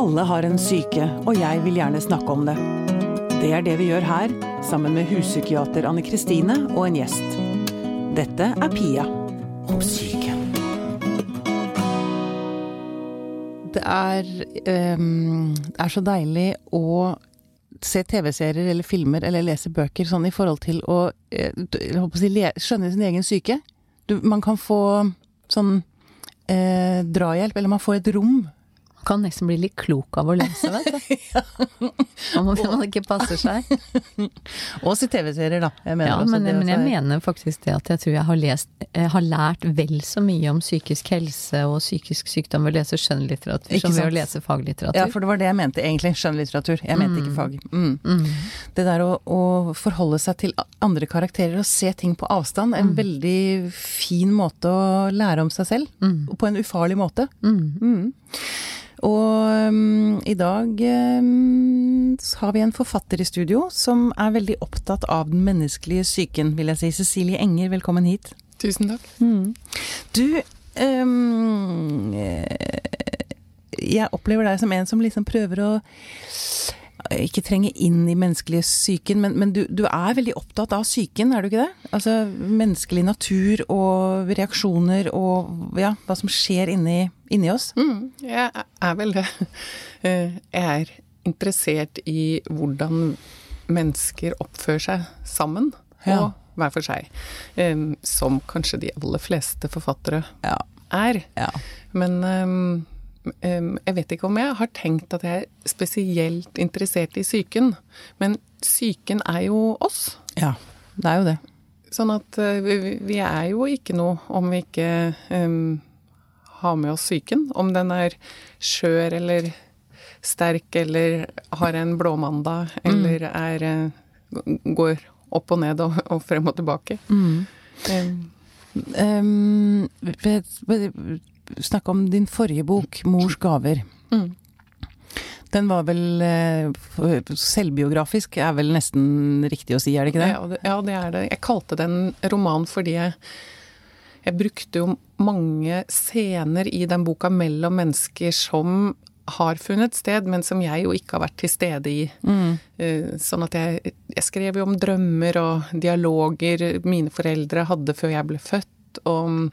Alle har en syke, og jeg vil gjerne snakke om det. Det er det vi gjør her, sammen med huspsykiater Anne Kristine og en gjest. Dette er Pia om syke. Det er, um, det er så deilig å se TV-serier eller filmer eller lese bøker sånn i forhold til å, uh, å si, skjønne sin egen syke. Du, man kan få sånn eh, drahjelp, eller man får et rom kan nesten bli litt klok av å lese, vet du. Om man ikke passer seg. og si TV-serier, da. Jeg ja, men, men, jeg mener faktisk det at jeg tror jeg har, lest, jeg har lært vel så mye om psykisk helse og psykisk sykdom ved å lese skjønnlitteratur som ved å lese faglitteratur. Ja, for det var det jeg mente egentlig. Skjønnlitteratur. Jeg mente mm. ikke fag. Mm. Mm. Det der å, å, forholde seg til andre karakterer og se ting på avstand, en mm. veldig fin måte å lære om seg selv. Mm. På en ufarlig måte. Mm. Og um, i dag um, har vi en forfatter i studio som er veldig opptatt av den menneskelige psyken, vil jeg si. Cecilie Enger, velkommen hit. Tusen takk. Mm. Du um, Jeg opplever deg som en som liksom prøver å ikke trenge inn i menneskelig psyken, men, men du, du, er veldig opptatt av psyken, er du ikke det? Altså menneskelig natur og reaksjoner og ja, hva som skjer inni, inni oss? Mm, jeg er vel det. Eh, jeg er interessert i hvordan mennesker oppfører seg sammen. Ja. Og hver for seg. Som kanskje de aller fleste forfattere ja. er. Ja. Men jeg vet ikke om jeg har tenkt at jeg er spesielt interessert i psyken, men psyken er jo oss. Ja, det er jo det. Sånn at eh, vi er jo ikke noe om vi ikke um, har med oss psyken. Om den er skjør eller sterk eller har en blåmandag mm. eller er eh, går opp og ned og, og frem og tilbake. Mm. Um, um, snakke om din forrige bok, 'Mors gaver'. Mm. Den var vel eh, selvbiografisk, er vel nesten riktig å si, er det ikke det? Ja, det, er det. Jeg kalte den en roman fordi jeg, jeg brukte jo mange scener i den boka mellom mennesker som har funnet sted, men som jeg jo ikke har vært til stede i. Mm. Eh, sånn at jeg, jeg skrev jo om drømmer og dialoger mine foreldre hadde før jeg ble født, og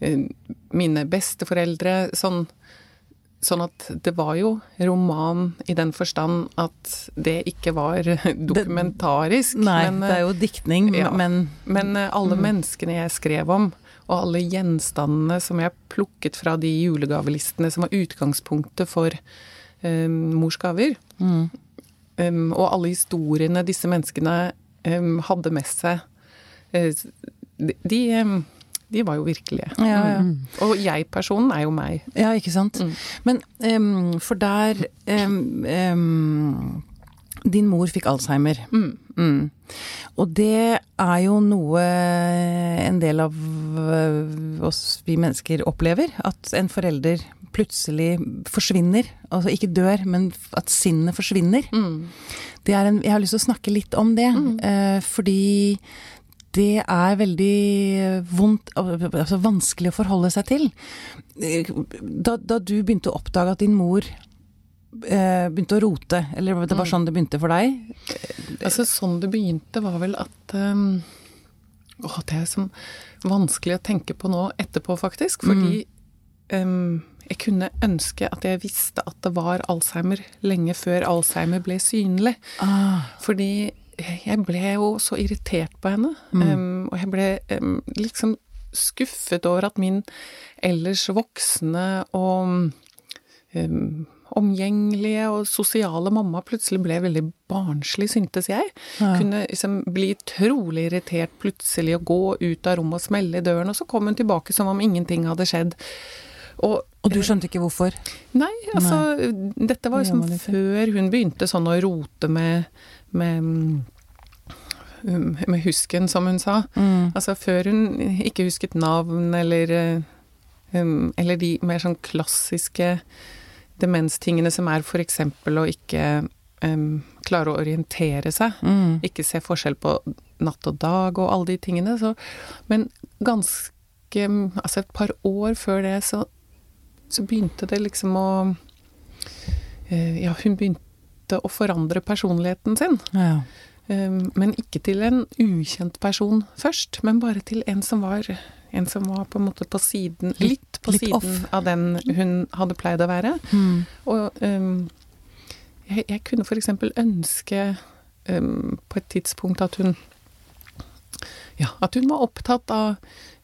mine besteforeldre. Sånn, sånn at det var jo roman i den forstand at det ikke var dokumentarisk. Det, nei, men, det er jo diktning, ja, men Men eh, alle mm. menneskene jeg skrev om, og alle gjenstandene som jeg plukket fra de julegavelistene som var utgangspunktet for um, mors gaver, mm. um, og alle historiene disse menneskene um, hadde med seg, uh, de, de de var jo virkelige. Ja, ja. Mm. Og jeg-personen er jo meg. Ja, ikke sant. Mm. Men um, for der um, um, Din mor fikk Alzheimer. Mm. mm. Og det er jo noe en del av uh, oss vi mennesker opplever. At en forelder plutselig forsvinner. Altså ikke dør, men at sinnet forsvinner. Mm. Det er en, jeg har lyst til å snakke litt om det. Uh, fordi det er veldig vondt, altså vanskelig å forholde seg til. Da, da du begynte å oppdage at din mor eh, begynte å rote, eller det var mm. sånn det begynte for deg? Altså sånn det begynte var vel at um, Å, det er sånn vanskelig å tenke på nå etterpå, faktisk. Fordi mm. um, jeg kunne ønske at jeg visste at det var Alzheimer lenge før Alzheimer ble synlig. Ah. Fordi jeg ble jo så irritert på henne. Mm. Um, og jeg ble um, liksom skuffet over at min ellers voksne og um, omgjengelige og sosiale mamma plutselig ble veldig barnslig, syntes jeg. Ja. Kunne liksom bli trolig irritert plutselig og gå ut av rommet og smelle i døren, og så kom hun tilbake som om ingenting hadde skjedd. Og, og, du skjønte ikke hvorfor? Nei, altså nei. Dette var liksom før hun begynte sånn å rote med med, um, med husken, som hun sa. Mm. Altså før hun ikke husket navn eller um, Eller de mer sånn klassiske demenstingene som er f.eks. å ikke um, klare å orientere seg. Mm. Ikke se forskjell på natt og dag og alle de tingene. Så, men ganske Altså et par år før det så, så begynte det liksom å eh, Ja, hun begynte å forandre personligheten sin. Ja. Um, men ikke til en ukjent person først, men bare til en som var en som var på en måte på siden Litt på litt siden off. av den hun hadde pleid å være. Mm. Og um, jeg, jeg kunne eksempel ønske um, på et tidspunkt at hun Ja, at hun var opptatt av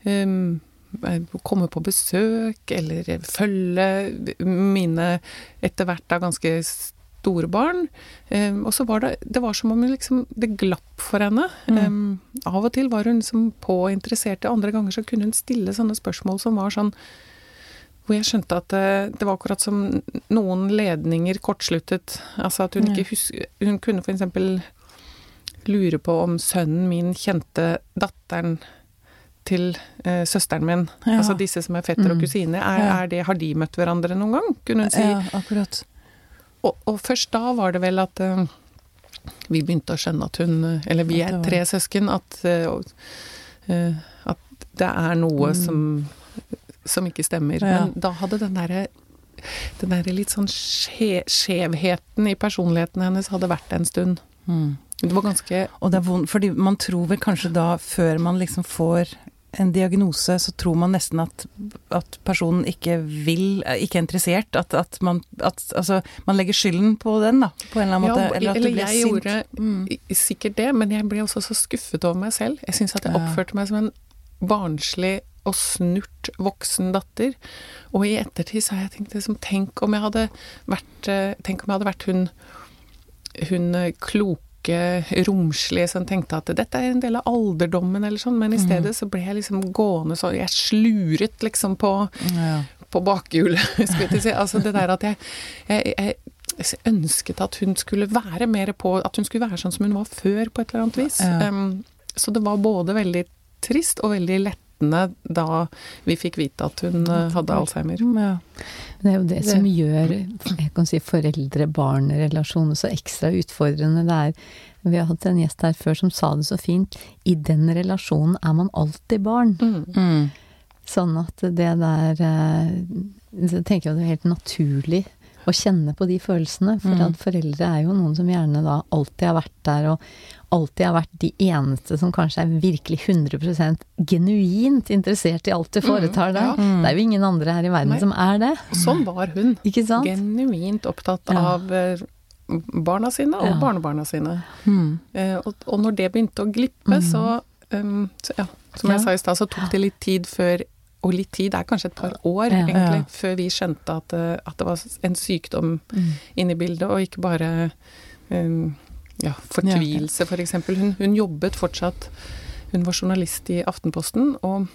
um, komme på besøk, eller følge mine etter hvert da ganske store barn. Um, og så var det Det var som om liksom Det glapp for henne. Um, av og til var hun liksom på og interessert andre ganger så kunne hun stille sånne spørsmål som var sånn hvor jeg skjønte at det, det var akkurat som noen ledninger kortsluttet. Altså at hun ikke husker Hun kunne eksempel lure på om sønnen min kjente datteren til eh, søsteren min. Ja. Altså disse som er fetter og Mm. kusine. Er, er det, har de møtt hverandre noen gang? Kunne hun si. ja, akkurat. Og, og først da var det vel at uh, vi begynte å skjønne at hun eh, Eller vi er tre søsken. At, uh, at det er noe Mm. som, som ikke stemmer. Ja. Men da hadde den derre den der litt sånn skje, skjevheten i personligheten hennes hadde vært en stund. Mm. Det var ganske Og det er vondt, fordi man tror vel kanskje da, før man liksom får en diagnose, så tror man nesten at, at personen ikke vil, ikke er interessert. At, at man at, Altså, man legger skylden på den, da, på en eller annen måte. Ja, Eller eller jeg sint. gjorde Mm. sikkert det, men jeg ble også så skuffet over meg selv. Jeg syns at jeg oppførte meg som en barnslig og snurt voksen datter. Og i ettertid så har jeg tenkt liksom, tenk om jeg hadde vært eh, Tenk om jeg hadde vært hun hun eh, romslig, romslige som tenkte at dette er en del av alderdommen eller sånn, men i stedet så ble jeg liksom gående så Jeg sluret liksom på Ja. på bakhjulet, skulle jeg si. Altså det der at jeg, jeg, jeg ønsket at hun skulle være mer på At hun skulle være sånn som hun var før, på et eller annet vis. Ja. Um, så det var både veldig trist og veldig lettende da vi fikk vite at hun uh, hadde Alzheimer. Ja. Det er jo det, som gjør jeg kan si, foreldre-barn-relasjoner så ekstra utfordrende. Det er Vi har hatt en gjest her før som sa det så fint. I den relasjonen er man alltid barn. Mm. Mm. Sånn at det der Jeg tenker jo det er helt naturlig å kjenne på de følelsene. For Mm. at foreldre er jo noen som gjerne da alltid har vært der, og alltid har vært de eneste som kanskje er virkelig 100% genuint interessert i alt du foretar deg. ja. Mm. Det er jo ingen andre her i verden Nei. som er det. Sånn var hun. Genuint opptatt Ja. av uh, barna sine og Ja. barnebarna sine. Mm. Eh, og, og når det begynte å glippe, så, um, så Ja, som jeg Ja. sa i stad, så tok det litt tid før Og litt tid er kanskje et par år, Ja. egentlig, Ja. før vi skjønte at, eh, at det var en sykdom Mm. inne i bildet, og ikke bare um, ja, fortvilelse, for eksempel. Hun, hun jobbet fortsatt Hun var journalist i Aftenposten, og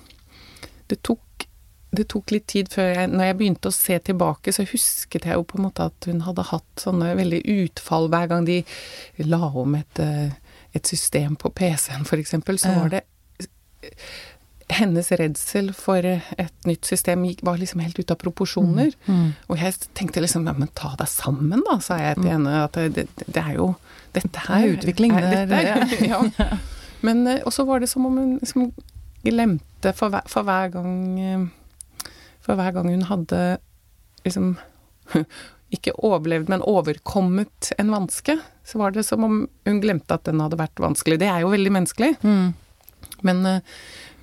det tok det tok litt tid før jeg Når jeg begynte å se tilbake, så husket jeg jo på en måte at hun hadde hatt sånne veldig utfall hver gang de la om et, eh, et system på PC-en, for eksempel. Så var det Hennes redsel for et nytt system var liksom helt ute av proporsjoner. Mm. Og jeg tenkte liksom ja, men ta deg sammen, da, sa jeg til henne. At det, det, det er jo Dette her er utvikling, er, dette er, ja. Men eh, Og så var det som om hun liksom glemte for hver, for hver gang eh, For hver gang hun hadde liksom ikke overlevd, men overkommet en vanske, så var det som om hun glemte at den hadde vært vanskelig. Det er jo veldig menneskelig. Mm. Men, eh,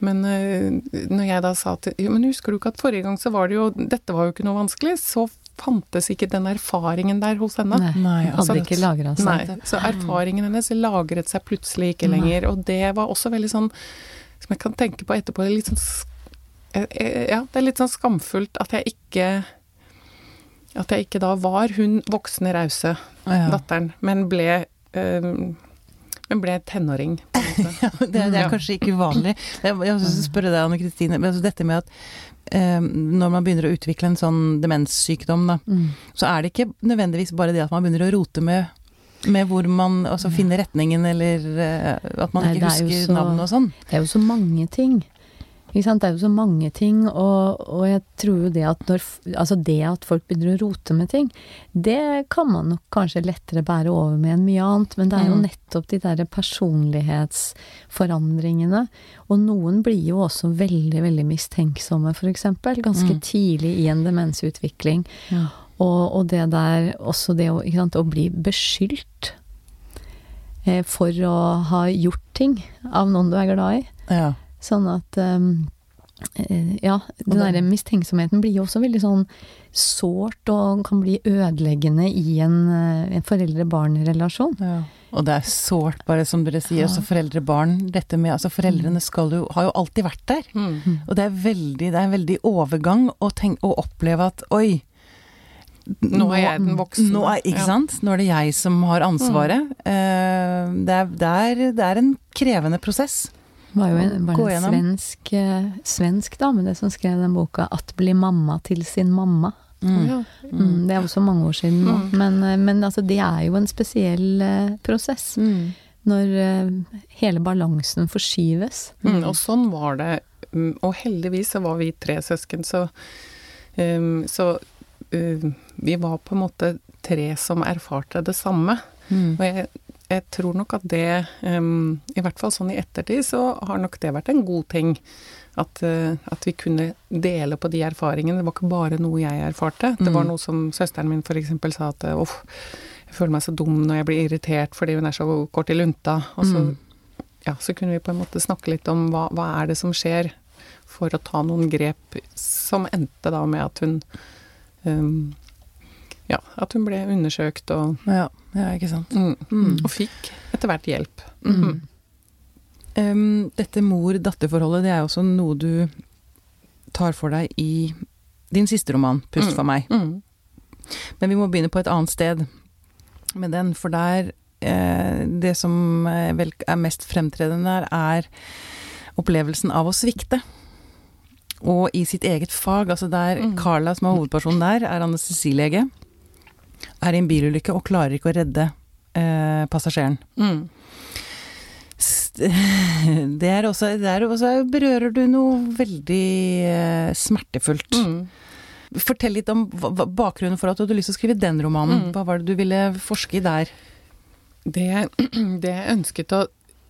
men når jeg da sa til jo, Men husker du ikke at forrige gang så var det jo Dette var jo ikke noe vanskelig. Så fantes ikke den erfaringen der hos henne. Nei, Nei, hadde altså- ikke lagret seg. Nei, så erfaringen hennes lagret seg plutselig ikke lenger. Og det var også veldig sånn Som jeg kan tenke på etterpå, litt sånn eh, eh, Ja, det er litt sånn skamfullt at jeg ikke At jeg ikke da var hun voksne, rause Ja. datteren, men ble eh, men ble tenåring. Ja, det, det er kanskje ikke uvanlig. Jeg, jeg vil spørre deg, Anne Kristine. Altså dette med at eh, når man begynner å utvikle en sånn demenssykdom, da, Mm. så er det ikke nødvendigvis bare det at man begynner å rote med, med hvor man altså, finner retningen, eller eh, at man Nei, ikke er husker så- navn og sånn. Det er jo så mange ting. Det er jo så mange ting, og, og jeg tror jo det at når Altså det at folk begynner å rote med ting, det kan man nok kanskje lettere bære over med enn mye annet, men det er jo Mm. nettopp de derre personlighetsforandringene. Og noen blir jo også veldig, veldig mistenksomme, eksempel, ganske Mm. tidlig i en demensutvikling. Ja. Og, og det der også det å, sant, å bli beskyldt eh, for å ha gjort ting av noen du er glad i. Ja. Sånn at um, eh, Ja, den derre mistenksomheten blir jo også veldig sånn sårt og kan bli ødeleggende i en, eh, en foreldre-barn-relasjon. Ja. Og det er sårt, bare som dere sier. Ja. også foreldre-barn. Dette med Altså foreldrene skal jo Har jo alltid vært der. Mm. Og det er veldig, det er en veldig overgang å, tenke, å oppleve at oi Nå er jeg den voksne. Nå er, ikke Ja. sant? Nå er det jeg som har ansvaret. Eh, det, er, det, er, det er en krevende prosess. Var jo en, var en svensk, eh, svensk dame det som skrev den boka 'At bli mamma til sin mamma'. Ja. Mm, det er også mange år siden nå. Mm. Men, eh, men altså, det er jo en spesiell eh, prosess. Mm. Når hele balansen forskyves. Mm, og sånn var det. Mm, Og heldigvis så var vi tre søsken, så, um, så vi var på en måte tre som erfarte det samme. Mm. Og jeg, jeg tror nok at det, um, i hvert fall sånn i ettertid, så har nok det vært en god ting. At, uh, at vi kunne dele på de erfaringene. Det var ikke bare noe jeg erfarte. Det var Mm. noe som søsteren min f.eks. sa at uff, jeg føler meg så dum når jeg blir irritert fordi hun er så kort i lunta. Og så Mm. ja, så kunne vi på en måte snakke litt om hva, hva er det som skjer, for å ta noen grep som endte da med at hun um, Ja, at hun ble undersøkt og Ja, ja, ikke sant. mm, Mm. Og fikk etter hvert hjelp. Mm. Um, dette mor-datter-forholdet, det er også noe du tar for deg i din siste roman, 'Pust Mm. for meg'. Mm. Men vi må begynne på et annet sted med den, for der eh, Det som eh, vel er mest fremtredende der, er opplevelsen av å svikte. Og i sitt eget fag, altså der Mm. Carla, som er hovedpersonen der, er anestesilege, er i en bilulykke og klarer ikke å redde eh, passasjeren. Mm. S- Det er også, det er også berører du noe veldig eh, smertefullt. Mm. Fortell litt om bakgrunnen for at du hadde lyst til å skrive den romanen. Mm. Hva var det du ville forske i der? Det, det jeg ønsket å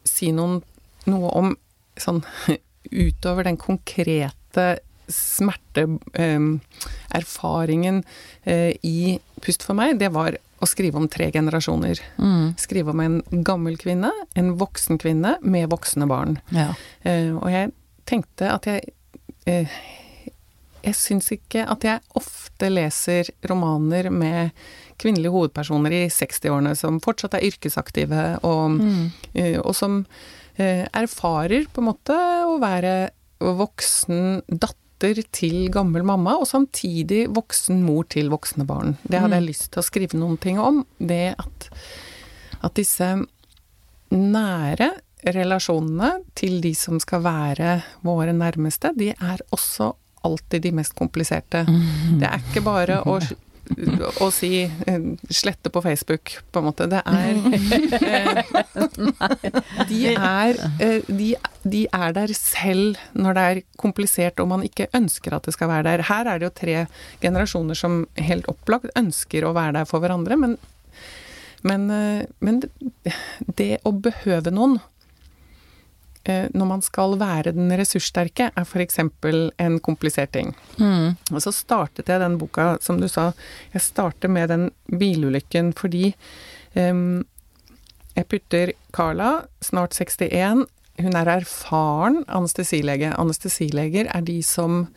si noen, noe om sånn utover den konkrete smerteerfaringen eh, i Pust for meg, det var å skrive om tre generasjoner. Mm. Skrive om en gammel kvinne, en voksen kvinne med voksne barn. Ja. Eh, og jeg tenkte at jeg eh, Jeg syns ikke at jeg ofte leser romaner med kvinnelige hovedpersoner i 60-årene som fortsatt er yrkesaktive, og, Mm. eh, og som eh, erfarer på en måte å være voksen datter til gammel mamma, og samtidig voksen mor til voksne barn. Det hadde jeg lyst til å skrive noen ting om. Det at, at disse nære relasjonene til de som skal være våre nærmeste, de er også alltid de mest kompliserte. Det er ikke bare å, å si eh, slette på Facebook, på en måte. Det er eh, De er, eh, de, de er der selv når det er komplisert og man ikke ønsker at det skal være der. Her er det jo tre generasjoner som helt opplagt ønsker å være der for hverandre, men, men, men det å behøve noen når man skal være den ressurssterke, er f.eks. en komplisert ting. Mm. Og så startet jeg den boka, som du sa, jeg starter med den bilulykken fordi um, jeg putter Carla, snart 61, hun er erfaren anestesilege. Anestesileger er de som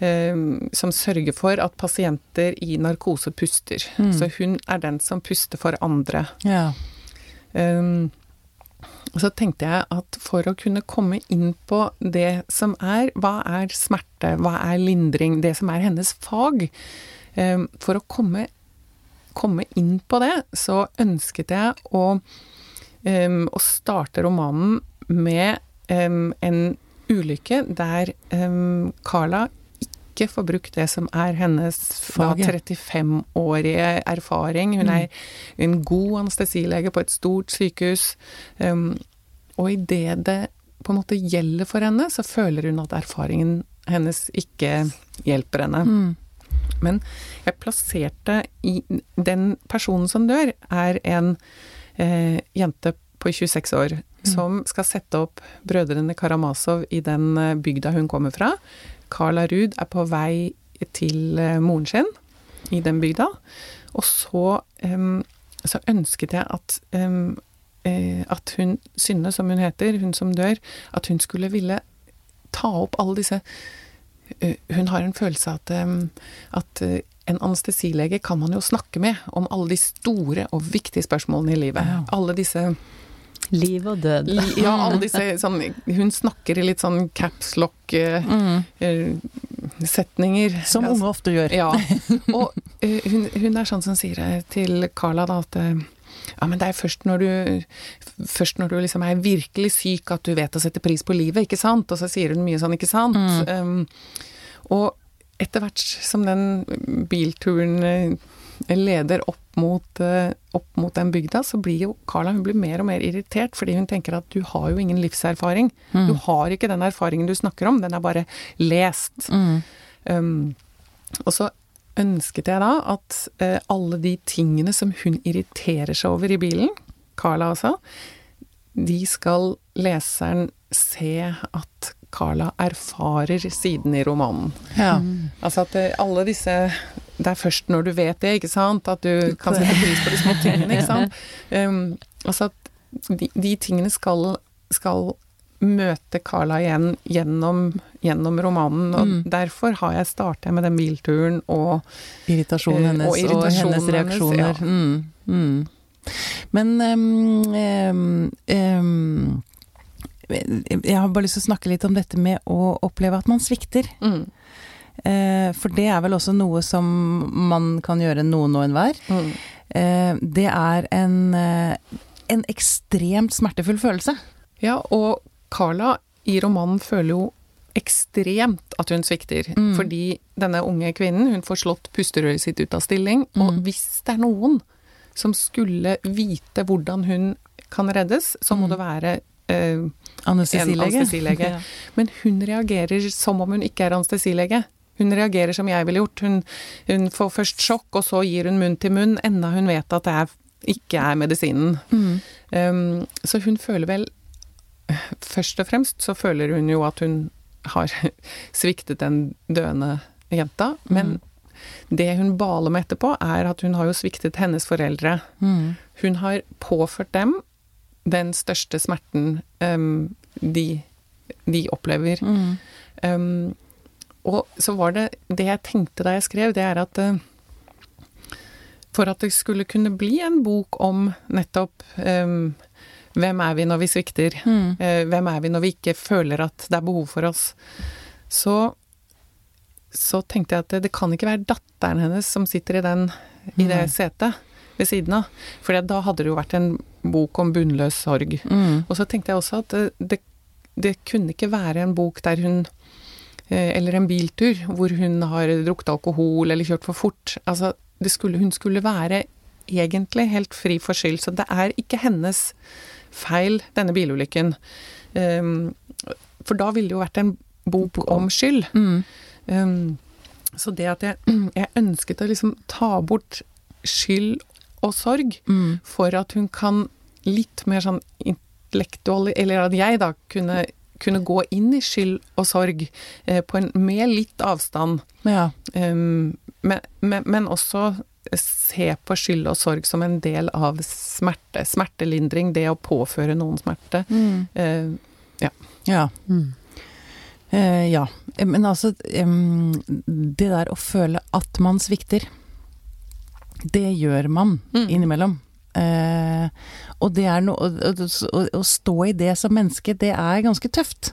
som sørger for at pasienter i narkose puster. Mm. Så hun er den som puster for andre. Ja. Um, så tenkte jeg at for å kunne komme inn på det som er Hva er smerte? Hva er lindring? Det som er hennes fag. um, for å komme, komme inn på det, så ønsket jeg å, um, å starte romanen med um, en ulykke der Carla ikke få brukt det som er hennes da, Fag, ja. 35-årige erfaring. Hun er en god anestesilege på et stort sykehus. Um, og idet det på en måte gjelder for henne, så føler hun at erfaringen hennes ikke hjelper henne. Mm. Men jeg plasserte i Den personen som dør, er en eh, jente på 26 år som skal sette opp Brødrene Karamazov i den eh, bygda hun kommer fra. Carla Ruud er på vei til eh, moren sin. i den bygda. Og så, um, så ønsket jeg at um, at hun, Synne som hun heter, hun som dør, at hun skulle ville ta opp alle disse Hun har en følelse av at, at en anestesilege kan man jo snakke med om alle de store og viktige spørsmålene i livet. Alle disse Liv og død. Ja, alle disse sånn Hun snakker i litt sånn capslock-setninger. Mm. Som unge ofte gjør. Ja. Og hun, hun, er sånn som sier til Carla da at ja, men det er først når du, først når du liksom er virkelig syk at du vet å sette pris på livet, ikke sant? Og så sier hun mye sånn, ikke sant? Mm. Um, og etter hvert som den bilturen eh, leder opp mot, eh, opp mot, den bygda, så blir jo Carla hun blir mer og mer irritert, fordi hun tenker at du har jo ingen livserfaring. Mm. Du har ikke den erfaringen du snakker om, den er bare lest. Mm. Um, og så ønsket jeg da at uh, alle de tingene som hun irriterer seg over i bilen, Carla altså, de skal leseren se at Carla erfarer siden i romanen. Ja. Mm. Altså at eh, alle disse Det er først når du vet det, ikke sant, at du kan sette pris på de små tingene, ikke sant. Um, altså at de, de tingene skal, skal, møte Carla igjen gjennom, gjennom romanen. Og mm. derfor har jeg starta med den bilturen og Irritasjonen hennes og, irritasjonen og hennes reaksjoner. Hennes, ja. mm. Mm. Men um, um, jeg har bare lyst til å snakke litt om dette med å oppleve at man svikter. Mm. Eh, for det er vel også noe som man kan gjøre noen og enhver. Mm. Eh, det er en, eh, en ekstremt smertefull følelse. Ja, og Carla i romanen føler jo ekstremt at hun svikter. Mm. Fordi denne unge kvinnen, hun får slått pusterøret sitt ut av stilling. Og mm. hvis det er noen som skulle vite hvordan hun kan reddes, så må mm. det være eh, Anestesilege. anestesilege. Men hun reagerer som om hun ikke er anestesilege. Hun reagerer som jeg ville gjort. Hun, hun, får først sjokk, og så gir hun munn til munn, enda hun vet at det er, ikke er medisinen. Mm. Um, så hun føler vel Først og fremst så føler hun jo at hun har sviktet den døende jenta, men mm. det hun baler med etterpå, er at hun har jo sviktet hennes foreldre. Mm. Hun har påført dem den største smerten um, de, de, opplever. Mm. Um, og så var det Det jeg tenkte da jeg skrev, det er at uh, for at det skulle kunne bli en bok om nettopp um, hvem er vi når vi svikter? Mm. Uh, hvem er vi når vi ikke føler at det er behov for oss? Så, så tenkte jeg at det, det kan ikke være datteren hennes som sitter i, den, i det setet ved siden av. For da hadde det jo vært en bok om bunnløs sorg. Mm. Og så tenkte jeg også at det, det, det, kunne ikke være en bok der hun eh, Eller en biltur hvor hun har drukket alkohol eller kjørt for fort. Altså, skulle, hun skulle være egentlig helt fri for skyld. Så det er ikke hennes feil, denne bilulykken. Um, for da ville det jo vært en bok om skyld. Mm. Um, så det at jeg, jeg ønsket å liksom ta bort skyld og sorg, mm. for at hun kan litt mer sånn intellektuell Eller at jeg da kunne, kunne gå inn i skyld og sorg eh, på en, med litt avstand. Ja. Um, men, men, men, også se på skyld og sorg som en del av smerte. Smertelindring, det å påføre noen smerte. Mm. Uh, ja. Ja. Mm. Uh, ja. Men altså um, Det der å føle at man svikter det gjør man mm. innimellom. Eh, og det er noe å, å, å, stå i det som menneske, det er ganske tøft.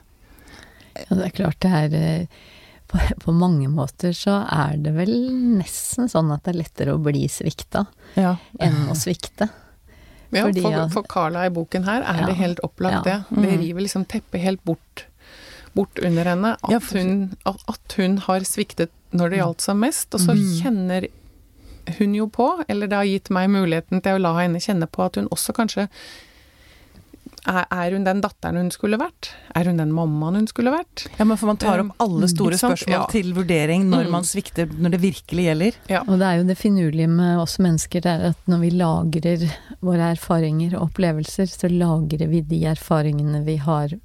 Ja, det er klart det er eh, på, på, mange måter så er det vel nesten sånn at det er lettere å bli svikta ja. enn å svikte. Ja, Fordi, for, for Carla i boken her er ja, det helt opplagt det. Det river liksom teppet helt bort, bort under henne. At, hun, at, hun, har sviktet når det gjaldt som mest, og så mm. kjenner hun jo på, eller det har gitt meg muligheten til å la henne kjenne på at hun også kanskje er hun den datteren hun skulle vært? Er hun den mammaen hun skulle vært? Ja, men For man tar opp alle mm, store spørsmål ja. til vurdering når mm. man svikter, når det virkelig gjelder. Ja. Og det er jo det finurlige med oss mennesker, det er at når vi lagrer våre erfaringer og opplevelser, så lagrer vi de erfaringene vi har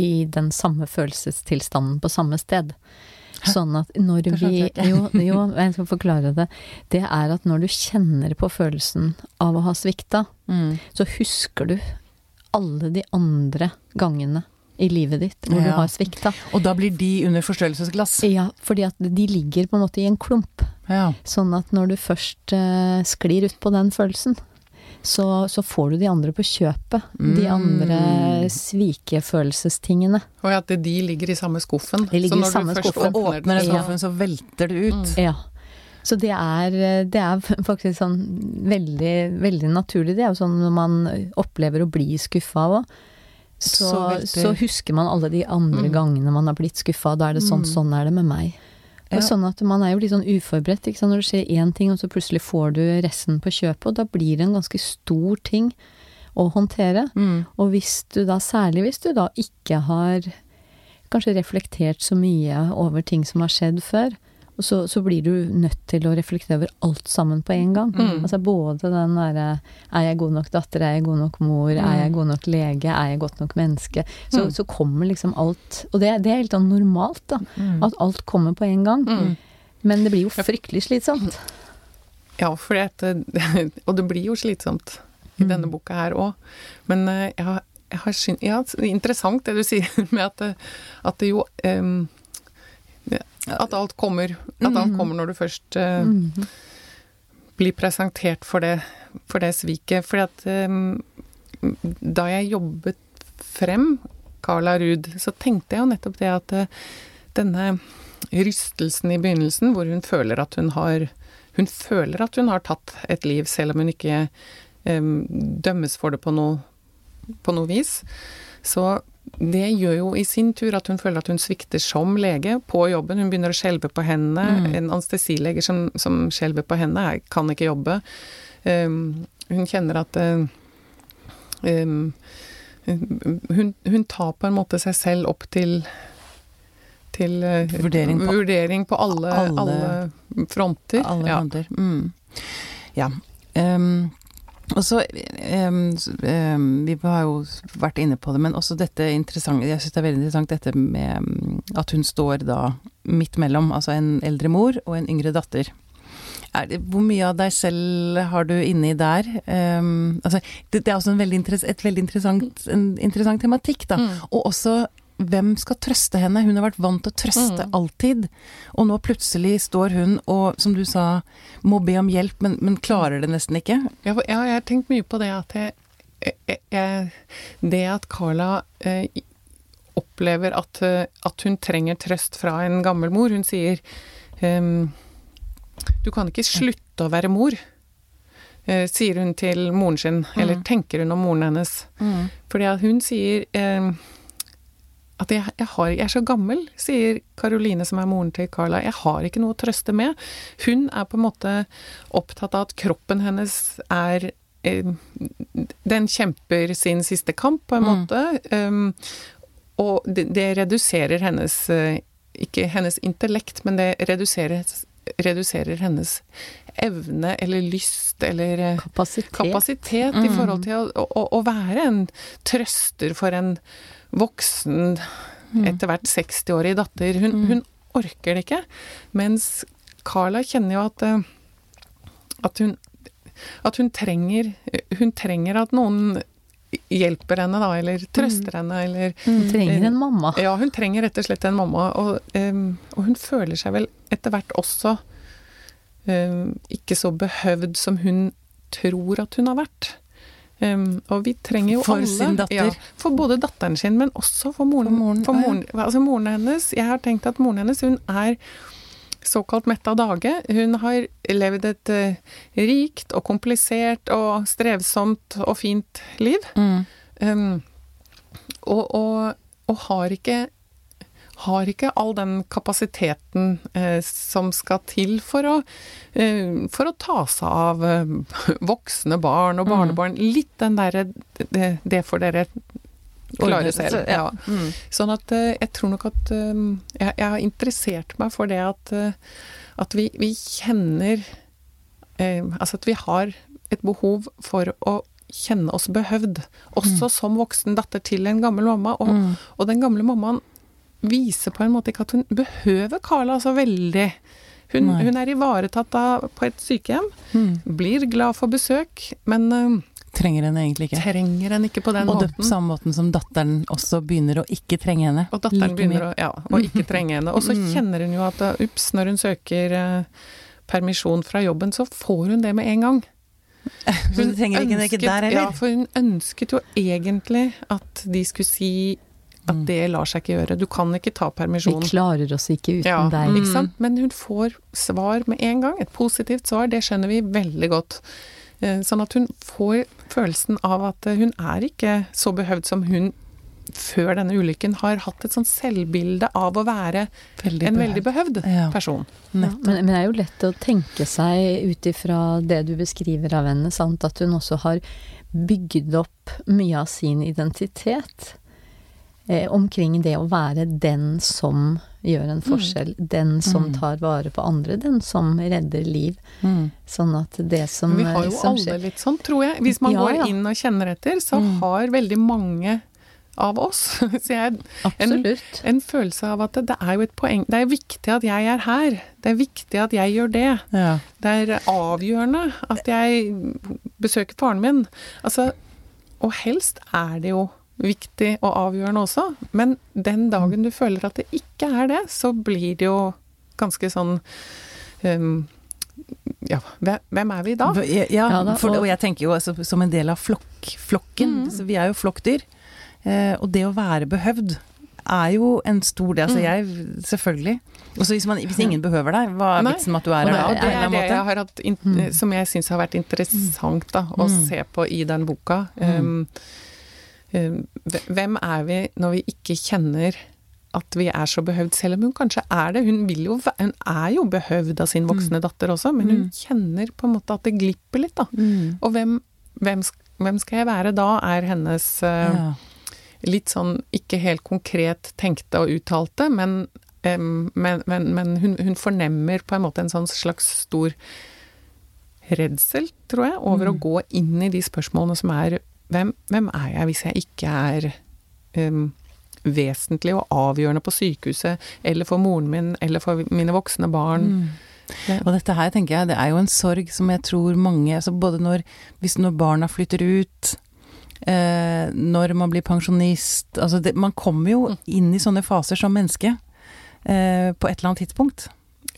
i den samme følelsestilstanden på samme sted. Sånn at når vi jo, jo, jeg skal forklare det. Det er at når du kjenner på følelsen av å ha svikta, Mm. så husker du alle de andre gangene i livet ditt hvor du har svikta. Og da blir de under forstørrelsesglass. Ja, fordi at de ligger på en måte i en klump. Ja. Sånn at når du først eh, sklir ut på den følelsen, så, så får du de andre på kjøpet. De Mm. andre svikefølelsestingene. Og at de ligger i samme skuffen. De ligger så når du først skuffen. Åpner den Ja. skuffen, så velter det ut. Ja. Så det er, det er faktisk sånn veldig, veldig naturlig. Det er jo sånn når man opplever å bli skuffa òg. Så, Så så husker man alle de andre Mm. gangene man har blitt skuffa. Da er det sånn, Mm. sånn er det med meg. Ja. Og sånn at man er jo litt sånn uforberedt. Ikke sant? Når det skjer én ting, og så plutselig får du resten på kjøpet, og da blir det en ganske stor ting å håndtere. Mm. Og hvis du da, særlig hvis du da ikke har kanskje reflektert så mye over ting som har skjedd før, så, så blir du nødt til å reflektere over alt sammen på en gang. Mm. Altså både den derre Er jeg god nok datter? Er jeg god nok mor? Er jeg god nok lege? Er jeg godt nok menneske? Så, Mm. så kommer liksom alt Og det, det er helt sånn normalt, da. Mm. At alt kommer på en gang. Mm. Men det blir jo fryktelig slitsomt. Ja, for det- Og det blir jo slitsomt i denne boka her òg. Men eh, jeg har, jeg har syn, ja, er interessant det du sier med at, det- at det jo em, At alt kommer. At alt kommer når du først uh, mm -hmm. blir presentert for det, for det sviket. Fordi at um, da jeg jobbet frem Carla Ruud, så tenkte jeg jo nettopp det at uh, denne rystelsen i begynnelsen, hvor hun føler at hun har Hun føler at hun har tatt et liv, selv om hun ikke um, dømmes for det på noe, på noe vis. Så det gjør jo i sin tur at hun føler at hun svikter som lege på jobben. Hun begynner å skjelve på hendene. Mm. En anestesilege som, som skjelver på hendene, kan ikke jobbe. Um, hun kjenner at uh, um, hun, hun tar på en måte seg selv opp til til uh, Vurdering på- vurdering på alle, alle- alle fronter. Alle ja. kanter. Mm. Ja. Ehm, og så um, ehm, Vi har jo vært inne på det, men også dette interessante Jeg syns det er veldig interessant dette med at hun står da midt mellom, altså en eldre mor og en yngre datter. Er det, hvor mye av deg selv har du inni der? Um, altså, det, det er også en veldig et veldig interessant, en interessant tematikk, da. Mm. Og også hvem skal trøste henne? Hun har vært vant til å trøste Mm. alltid. Og nå plutselig står hun og, som du sa, må be om hjelp, men, men klarer det nesten ikke. Ja, jeg har tenkt mye på det at jeg, jeg, jeg Det at Carla eh, opplever at, eh, at hun trenger trøst fra en gammel mor. Hun sier ehm, Du kan ikke slutte å være mor, eh, sier hun til moren sin. Eller Mm. tenker hun om moren hennes. Fordi at hun sier ehm, at jeg, jeg, har, jeg er så gammel, sier Karoline, som er moren til Carla. Jeg har ikke noe å trøste med. Hun er på en måte opptatt av at kroppen hennes er eh, Den kjemper sin siste kamp, på en Mm. måte. Um, og det, det reduserer hennes eh, Ikke hennes intellekt, men det reduserer, reduserer hennes evne eller lyst eller Kapasitet, Kapasitet. mm. i forhold til å, å, å være en trøster for en voksen, Mm. etter hvert 60-årig datter. Hun, Mm. hun orker det ikke. Mens Carla kjenner jo at, eh, at hun at hun trenger Hun trenger at noen hjelper henne, da, eller trøster henne, eller Hun trenger en mamma. Ja, hun trenger rett og slett en mamma, og, em, og hun føler seg vel etter hvert også em, ikke så behøvd som hun tror at hun har vært. Em, og vi trenger jo For alle sin datter. Ja, for både datteren sin, men også for moren. For moren, for ja, ja. altså moren hennes. Jeg har tenkt at moren hennes, hun er såkalt mett av dage. Hun har levd et uh, rikt og komplisert og strevsomt og fint liv. Mm. Um, og, og, og har ikke har ikke all den kapasiteten eh, som skal til for å, eh, for å ta seg av eh, voksne barn og barnebarn. Litt den derre det, det får dere klare selv. ja. Mm. Sånn at eh, jeg tror nok at eh, jeg, jeg har interessert meg for det at, eh, at vi, vi kjenner Altså at vi har et behov for å kjenne oss behøvd. Også som voksen datter til en gammel mamma. Og, Mm. og den gamle mammaen viser på en måte ikke at hun behøver Carla så veldig. Hun, hun er ivaretatt av på et sykehjem, blir glad for besøk, men eh, Trenger henne egentlig ikke. trenger henne ikke på den Og det Og på samme måten som datteren også begynner å ikke trenge henne. Og datteren like begynner å, ja, å ikke trenge henne. Og så Mm. kjenner hun jo at uh, ups, når hun søker eh, permisjon fra jobben, så får hun det med en gang. Hun, du trenger ikke der Ja, for hun ønsket jo egentlig at de skulle si at Mm. det lar seg ikke gjøre. Du kan ikke ta Vi klarer oss ikke uten Ja, deg. ikke sant? Men hun får svar med en gang. Et positivt svar, det skjønner vi veldig godt. Eh, Sånn at hun får følelsen av at eh, hun er ikke så behøvd som hun før denne ulykken har hatt et sånn selvbilde av å være Veldig en behøvd. veldig behøvd Ja. person. Ja, men, men det er jo lett å tenke seg ut ifra det du beskriver av henne, sant? at hun også har bygd opp mye av sin identitet eh, omkring det å være den som gjør en forskjell, den som Mm. tar vare på andre, den som redder liv. Mm. Sånn at det som, Vi har jo alle skjer litt sånn, tror jeg. Hvis man Ja, går ja. inn og kjenner etter, så Mm. har veldig mange av oss så jeg, Absolutt. en følelse av at det, det er jo et poeng Det er viktig at jeg er her. Det er viktig at jeg gjør det. Ja. Det er avgjørende at jeg besøker faren min. Altså, og helst er det jo viktig og avgjørende også, men den dagen du føler at det ikke er det, så blir det jo ganske sånn um, Ja, hvem, er vi da? Ja, Ja for, og- jeg tenker jo altså, som en del av flokk, flokken. Mm. Så vi er jo flokkdyr. Eh, og det å være behøvd er jo en stor del. Altså Mm. jeg, selvfølgelig. Og hvis, hvis ingen behøver deg, hva er vitsen med at du er her? det, da, det er det jeg har hatt Mm. som jeg syns har vært interessant da, å Mm. se på i den boka. Um, hvem er vi når vi ikke kjenner at vi er så behøvd, selv om hun kanskje er det. Hun, jo, hun er jo behøvd av sin voksne datter også, men hun Mm. kjenner på en måte at det glipper litt, da. Mm. Og hvem, hvem, hvem skal jeg være da, er hennes eh, Ja. litt sånn ikke helt konkret tenkte og uttalte, men, men, men, men hun, hun fornemmer på en måte en sånn slags stor redsel, tror jeg, over å Mm. gå inn i de spørsmålene som er hvem, hvem er jeg hvis jeg ikke er um, vesentlig og avgjørende på sykehuset, eller for moren min, eller for mine voksne barn. Mm. Ja. Og dette her, tenker jeg, det er jo en sorg som jeg tror mange altså Både når, hvis når barna flytter ut, eh, når man blir pensjonist Altså det, man kommer jo Mm. inn i sånne faser som menneske eh, på et eller annet tidspunkt.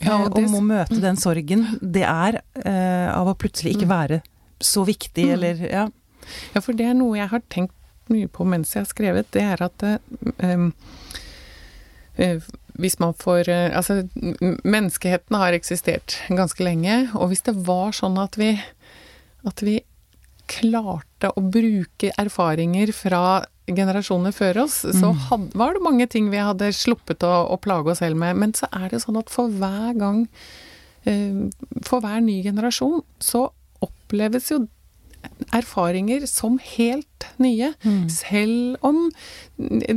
Ja, og, og og, må møte den sorgen det er eh, av å plutselig ikke Mm. være så viktig, Mm. eller Ja. Ja, for det er noe jeg har tenkt mye på mens jeg har skrevet, det er at eh, eh, hvis man får eh, Altså, menneskeheten har eksistert ganske lenge, og hvis det var sånn at vi at vi klarte å bruke erfaringer fra generasjoner før oss, så Mm. had, var det mange ting vi hadde sluppet å, å plage oss selv med. Men så er det sånn at for hver gang eh, For hver ny generasjon så oppleves jo erfaringer som helt nye. Mm. Selv om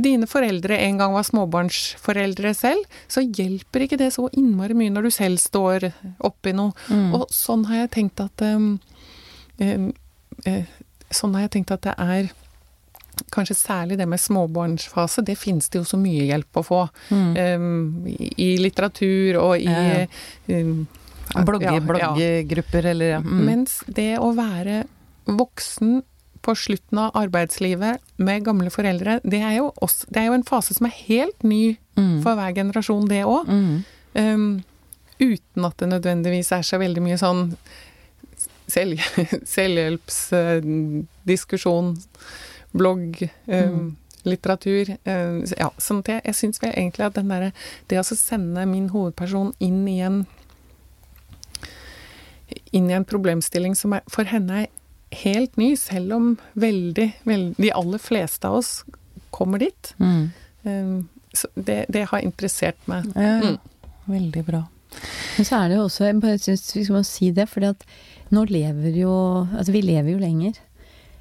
dine foreldre en gang var småbarnsforeldre selv, så hjelper ikke det så innmari mye når du selv står oppi noe. Mm. Og sånn har jeg tenkt at um, um, uh, Sånn har jeg tenkt at det er Kanskje særlig det med småbarnsfase, det finnes det jo så mye hjelp å få. Mm. Um, i, I litteratur og i Ja, um, Blogge, ja, ja. bloggegrupper, eller ja. Mm. Mens det å være voksen på slutten av arbeidslivet med gamle foreldre, det er jo, også, det er jo en fase som er helt ny Mm. for hver generasjon, det òg. Mm. Um, uten at det nødvendigvis er så veldig mye sånn selv, selvhjelpsdiskusjon, blogg, um, litteratur. Um, ja, sånn at jeg, jeg syns egentlig at den derre Det å sende min hovedperson inn i en inn i en problemstilling som er, for henne er helt ny, selv om veldig, veldig De aller fleste av oss kommer dit. Mm. Um, så det, det har interessert meg. Ja, Mm. Veldig bra. Men så er det jo også Jeg bare syns vi skal si det, fordi at nå lever jo Altså, vi lever jo lenger.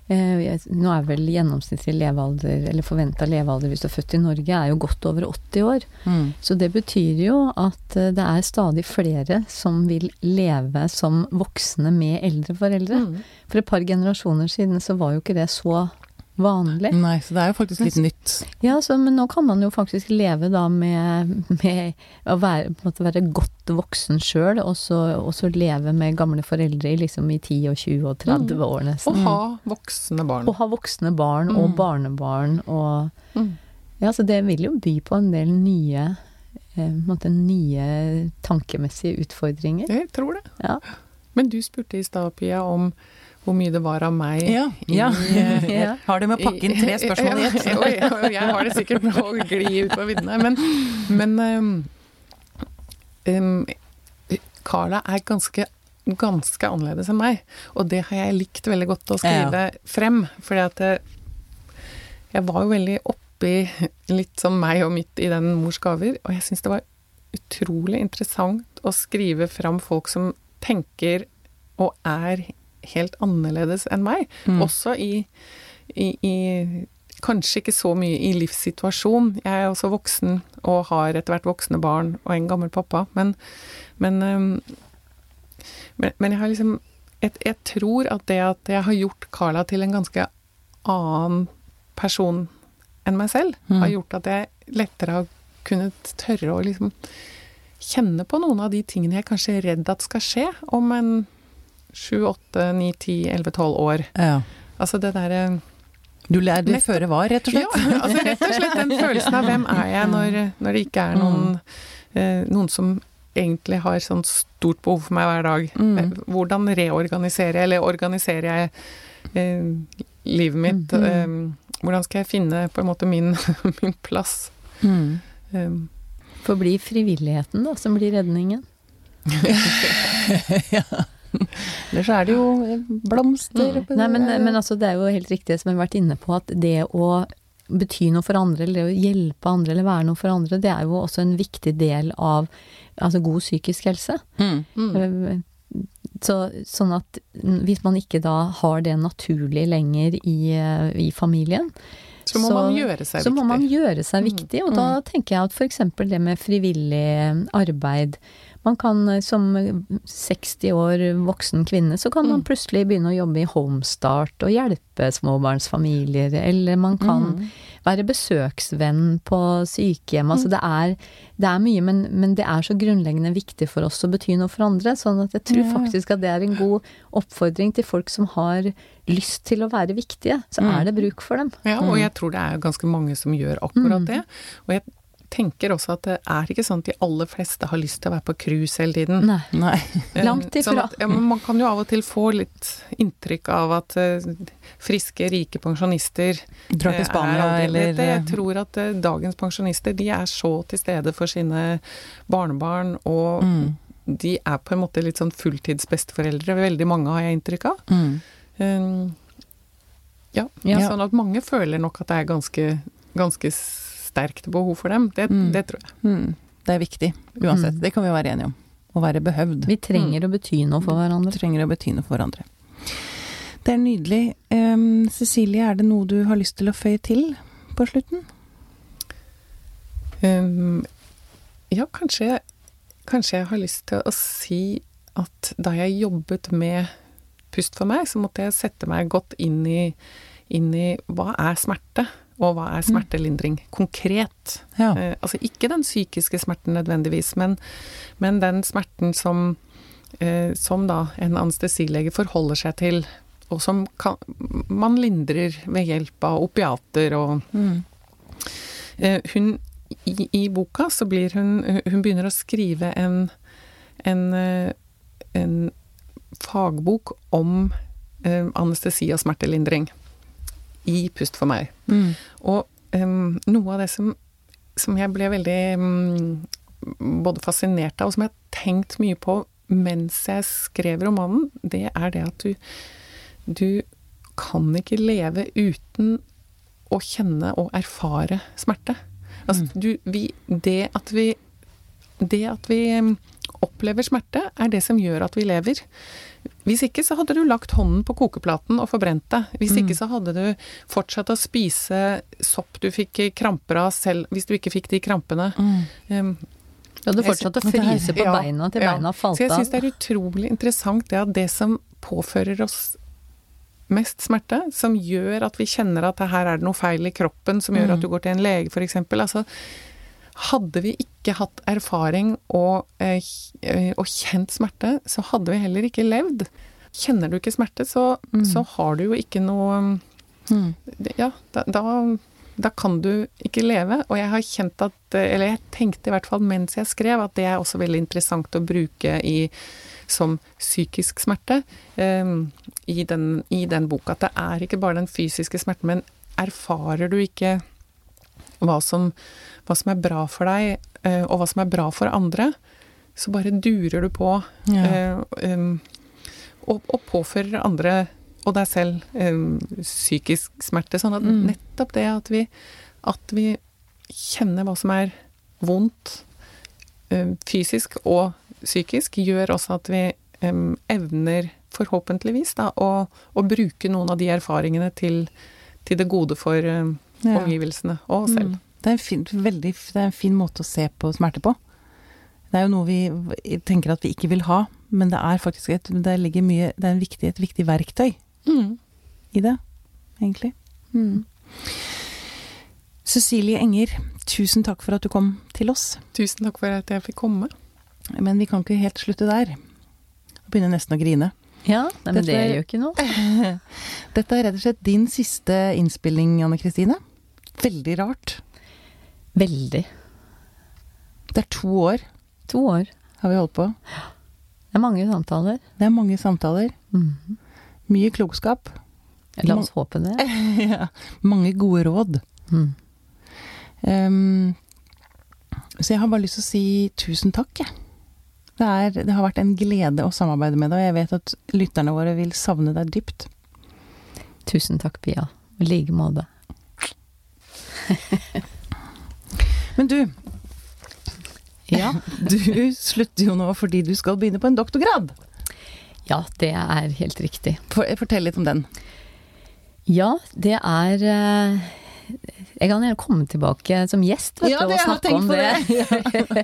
Eh, nå er vel gjennomsnittlig levealder, eller forventa levealder hvis du er født i Norge, er jo godt over 80 år. Mm. Så det betyr jo at eh, det er stadig flere som vil leve som voksne med eldre foreldre. Mm. For et par generasjoner siden så var jo ikke det så vanlig. Nei, så det er jo faktisk litt nytt. Ja, så, men nå kan man jo faktisk leve da med, med å være, være godt voksen sjøl, og, så- og så leve med gamle foreldre liksom i 10 og 20 og 30 år Og nesten. ha voksne barn. Og ha voksne barn og Mm. barnebarn og Mm. Ja, så det vil jo by på en del nye eh, på en måte nye tankemessige utfordringer. Jeg tror det. Ja. Men du spurte i stad, Pia, om hvor mye det var av meg Ja, ja. eh, Ja. Har du med å pakke inn tre spørsmål i ett. Jeg- har det sikkert med å gli ut på viddene. Men, men um, um, Carla er ganske, ganske annerledes enn meg. Og det har jeg likt veldig godt å skrive frem. Fordi at jeg var jo veldig oppi litt som meg og mitt i den mors gaver. Og jeg syns det var utrolig interessant å skrive fram folk som tenker og er helt annerledes enn meg. Mm. Også i, i, i Kanskje ikke så mye i livssituasjon. Jeg er også voksen og har etter hvert voksne barn og en gammel pappa, men Men, men, men jeg har liksom jeg, jeg tror at det at jeg har gjort Carla til en ganske annen person enn meg selv, Mm. har gjort at jeg lettere har kunnet tørre å liksom kjenne på noen av de tingene jeg kanskje er redd at skal skje om en sju, åtte, ni, ti, elleve, tolv år. Ja. Altså det derre Du lærte Nettopp. føre var, rett og Ja, slett? altså rett og slett den følelsen av hvem er jeg når, når det ikke er noen, eh, noen som egentlig har sånn stort behov for meg hver dag. Mm. Eh, Hvordan reorganiserer jeg, eller organiserer jeg eh, livet mitt? Mm. Eh, hvordan skal jeg finne på en måte min, min plass? Mm. Eh, Forbli frivilligheten da, som blir redningen. ja. Eller så er det jo blomster mm. Nei, men, men altså, det er jo helt riktig som jeg har vært inne på, at det å bety noe for andre, eller det å hjelpe andre, eller være noe for andre, det er jo også en viktig del av altså, god psykisk helse. Mm. mm. Så, sånn at hvis man ikke da har det naturlig lenger i, eh, i familien, Så må Så- man gjøre seg så viktig. må man gjøre seg Mm, viktig. Og da tenker jeg at f.eks. det med frivillig arbeid Man kan eh, som 60 år voksen kvinne, så kan man Mm. plutselig begynne å jobbe i Homestart og hjelpe småbarnsfamilier, eller man kan Mm. være besøksvenn på sykehjem. Altså det er, det er mye, men, men det er så grunnleggende viktig for oss å bety noe for andre. Sånn at jeg tror faktisk at det er en god oppfordring til folk som har lyst til å være viktige. Så Mm. er det bruk for dem. Ja, og jeg tror det er ganske mange som gjør akkurat det. Og jeg tenker også at det er ikke sånn at de aller fleste har lyst til å være på cruise hele tiden. Nei. Nei. Eh, Langt ifra. Sånn at, ja, men man kan jo av og til få litt inntrykk av at uh, friske, rike pensjonister Drar eh, til Spania er eller Jeg tror at uh, dagens pensjonister de er så til stede for sine barnebarn, og mm. de er på en måte litt sånn fulltidsbesteforeldre. Veldig mange har jeg inntrykk av. Mm. Um, ja, Ja. sånn at mange føler nok at det er ganske, ganske sterkt behov for dem. Det, Mm. det tror jeg. Mm. Det er viktig, uansett. Mm. Det kan vi være enige om. Å være behøvd. Vi trenger å bety noe for hverandre. Vi trenger å bety noe for hverandre. Det er nydelig. Um, Cecilie, er det noe du har lyst til å føye til på slutten? Um, ja, kanskje, kanskje jeg har lyst til å si at da jeg jobbet med Pust for meg, så måtte jeg sette meg godt inn i, inn i hva er smerte, og hva er smertelindring konkret. Ja. Eh, altså ikke den psykiske smerten nødvendigvis, men, men den smerten som, eh, som da en anestesilege forholder seg til, og som kan, man lindrer ved hjelp av opiater og Mm. Eh, hun i, i boka så blir hun Hun begynner å skrive en en, eh, en fagbok om eh, anestesi og smertelindring i Pust for meg. Mm. Og um, noe av det som, som jeg ble veldig um, både fascinert av, og som jeg har tenkt mye på mens jeg skrev romanen, det er det at du du kan ikke leve uten å kjenne og erfare smerte. Altså, du, vi, det at vi Det at vi opplever smerte, er det som gjør at vi lever. Hvis ikke så hadde du lagt hånden på kokeplaten og forbrent deg. Hvis ikke så hadde du fortsatt å spise sopp du fikk kramper av selv hvis du ikke fikk de krampene. Mm. Um, Du hadde fortsatt å Det fryse på beina til ja. beina falt av. Så jeg syns det er utrolig interessant det at det som påfører oss mest smerte, som gjør at vi kjenner at her er det noe feil i kroppen, som gjør Mm. at du går til en lege, f.eks. Altså, hadde vi ikke hatt erfaring og, eh, eh, og kjent smerte, så hadde vi heller ikke levd. Kjenner du ikke smerte, så, Mm. så har du jo ikke noe Mm. Ja, da, da, da kan du ikke leve. Og jeg har kjent at eh, Eller jeg tenkte i hvert fall mens jeg skrev, at det er også veldig interessant å bruke i som psykisk smerte eh, i, den, i den boka. At det er ikke bare den fysiske smerten, men erfarer du ikke hva som, hva som er bra for deg, eh, og hva som er bra for andre, så bare durer du på Ja. eh, og, og påfører andre og deg selv psykisk smerte. Sånn at Mm. nettopp det at vi, at vi kjenner hva som er vondt fysisk og psykisk, gjør også at vi evner forhåpentligvis da, å, å bruke noen av de erfaringene til, til det gode for Ja. omgivelsene og oss selv. Mm. Det er, en fin, veldig, det er en fin måte å se på smerte på. Det er jo noe vi tenker at vi ikke vil ha, men det er faktisk et, det ligger mye, det er en viktig, et viktig verktøy Mm. i det, egentlig. Mm. Cecilie Enger, tusen takk for at du kom til oss. Tusen takk for at jeg fikk komme. Men vi kan ikke helt slutte der. Jeg begynner nesten å grine. Ja, nei, men Dette det er- gjør jo ikke noe. Dette er rett og slett din siste innspilling, Anne Kristine. Veldig rart. Veldig. Det er to år To år. har vi holdt på. Det er mange samtaler. Det er mange samtaler. Mhm. Mye klokskap. La oss håpe det. ja. Mange gode råd. Mm. Um, så jeg har bare lyst til å si tusen takk, jeg. Det, er, det har vært en glede å samarbeide med deg, og jeg vet at lytterne våre vil savne deg dypt. Tusen takk, Pia. I like måte. Men du, Ja. du slutter jo nå fordi du skal begynne på en doktorgrad. ja, det er helt riktig. For, fortell litt om den. Ja, det er eh, Jeg kan gjerne komme tilbake som gjest vet Ja, du, det og snakke om på det.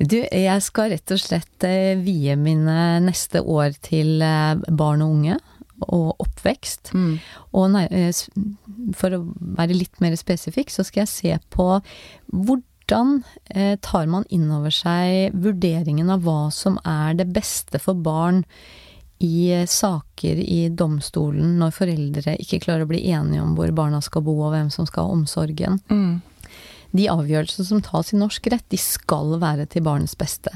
du, jeg skal rett og slett eh, vie mine neste år til eh, barn og unge og oppvekst. Mm. Og eh, for å være litt mer spesifikk, så skal jeg se på hvordan eh, tar man inn over seg vurderingen av hva som er det beste for barn i eh, saker i domstolen når foreldre ikke klarer å bli enige om hvor barna skal bo og hvem som skal ha omsorgen. Mm. De avgjørelsene som tas i norsk rett, de skal være til barnets beste.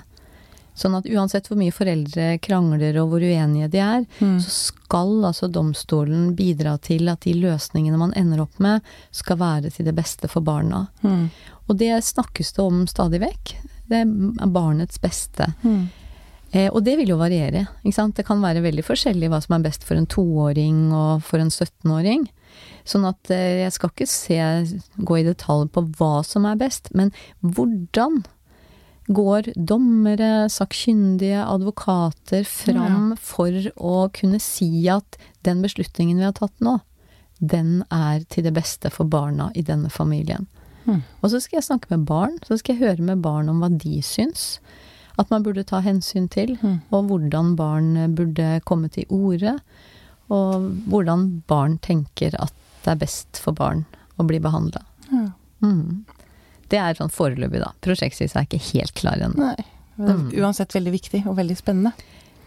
Sånn at uansett hvor mye foreldre krangler og hvor uenige de er, Mm. så skal altså domstolen bidra til at de løsningene man ender opp med, skal være til det beste for barna. Mm. Og det snakkes det om stadig vekk. Det er barnets beste. Mm. Eh, og det vil jo variere. Det kan være veldig forskjellig hva som er best for en toåring og for en 17-åring. Sånn at eh, jeg skal ikke se, gå i detalj på hva som er best, men hvordan går dommere, sakkyndige, advokater fram for å kunne si at den beslutningen vi har tatt nå, den er til det beste for barna i denne familien. Mm. Og så skal jeg snakke med barn, så skal jeg høre med barn om hva de syns at man burde ta hensyn til, Mm. og hvordan barn burde komme til orde, og hvordan barn tenker at det er best for barn å bli behandla. Ja. Mm. Det er sånn foreløpig, da. Prosjektsvis er ikke helt klar ennå. Mm. uansett veldig viktig og veldig spennende.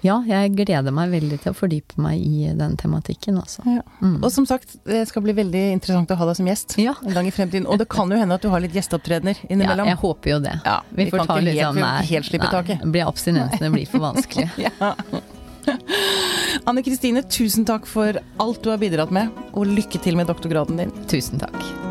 Ja, jeg gleder meg veldig til å fordype meg i den tematikken, altså. Ja. Mm. Og som sagt, det skal bli veldig interessant å ha deg som gjest Ja. en gang i fremtiden. Og det kan jo hende at du har litt gjesteopptredener ja, jeg håper jo det. Ja, Vi, vi får ta litt helt- sånn ikke helt slippe taket. blir abstinensene blir for vanskelig. Ja. Anne Kristine, tusen takk for alt du har bidratt med, og lykke til med doktorgraden din. Tusen takk.